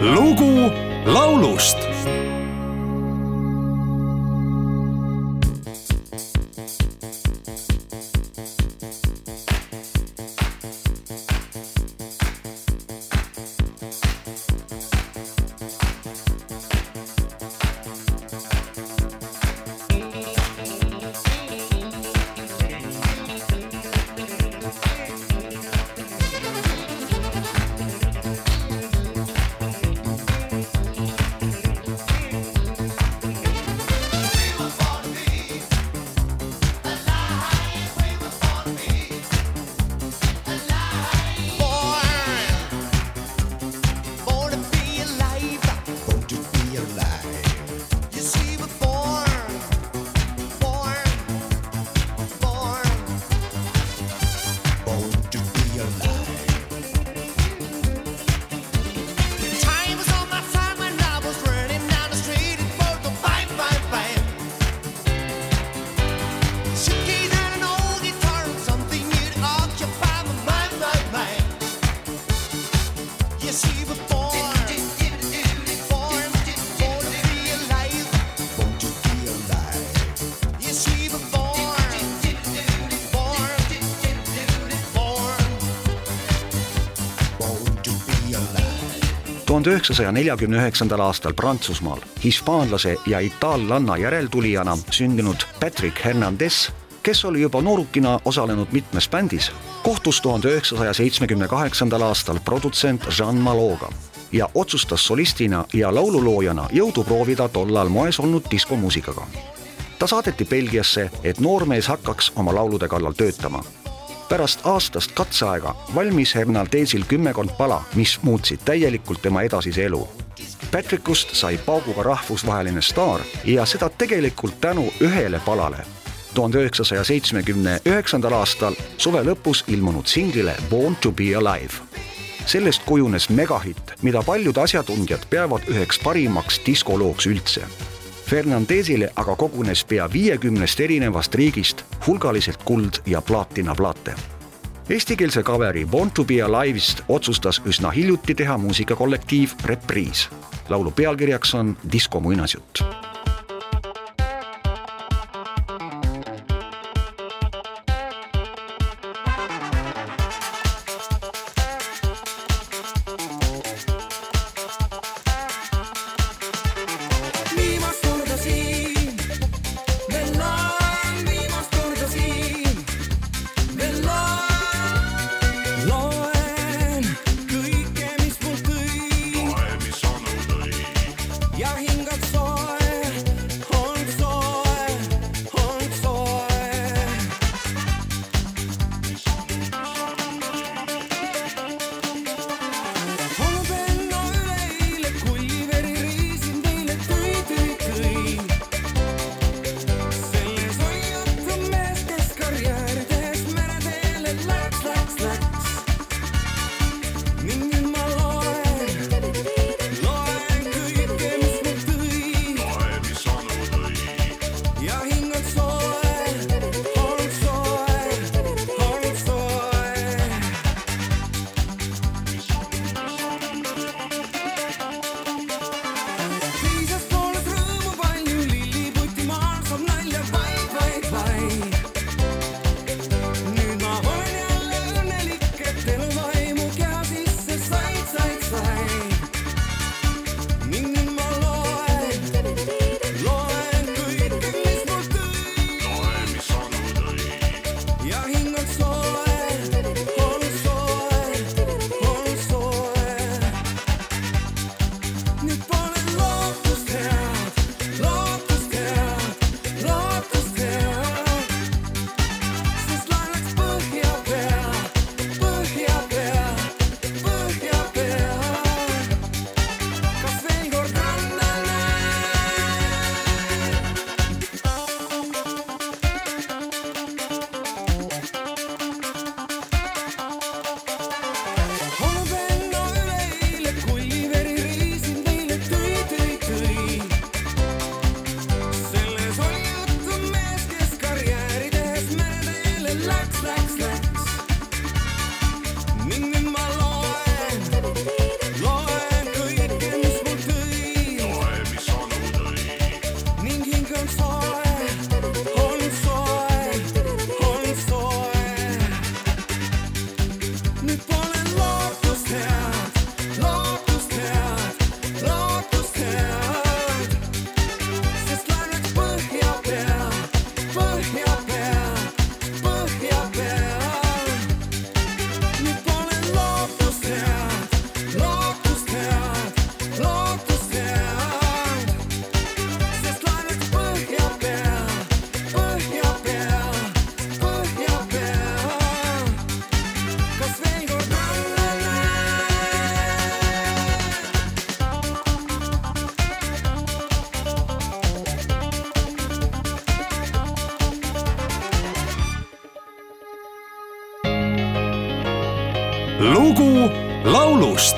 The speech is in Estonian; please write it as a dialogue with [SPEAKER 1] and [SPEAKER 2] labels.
[SPEAKER 1] lugu laulust
[SPEAKER 2] tuhande üheksasaja neljakümne üheksandal aastal Prantsusmaal hispaanlase ja itaallanna järeltulijana sündinud Patrick Hernandez, kes oli juba noorukina osalenud mitmes bändis, kohtus tuhande üheksasaja seitsmekümne kaheksandal aastal produtsent Jean Maloga ja otsustas solistina ja laululoojana jõudu proovida tollal moes olnud diskomuusikaga. ta saadeti Belgiasse, et noormees hakkaks oma laulude kallal töötama pärast aastast katseaega valmis Hernandezil kümmekond pala, mis muutsid täielikult tema edasise elu. Patrickust sai pauguga rahvusvaheline staar ja seda tegelikult tänu ühele palale. tuhande üheksasaja seitsmekümne üheksandal aastal suve lõpus ilmunud singlile Born to be alive. sellest kujunes megahitt, mida paljud asjatundjad peavad üheks parimaks diskolooks üldse Fernandezile aga kogunes pea viiekümnest erinevast riigist hulgaliselt kuld- ja plaatinaplaate. Eestikeelse kaveri Born to be Alive'ist otsustas üsna hiljuti teha muusikakollektiiv Reprise. laulu pealkirjaks on Disko muinasjutt
[SPEAKER 3] kõike, mis Jag hinner inte
[SPEAKER 1] lugu laulust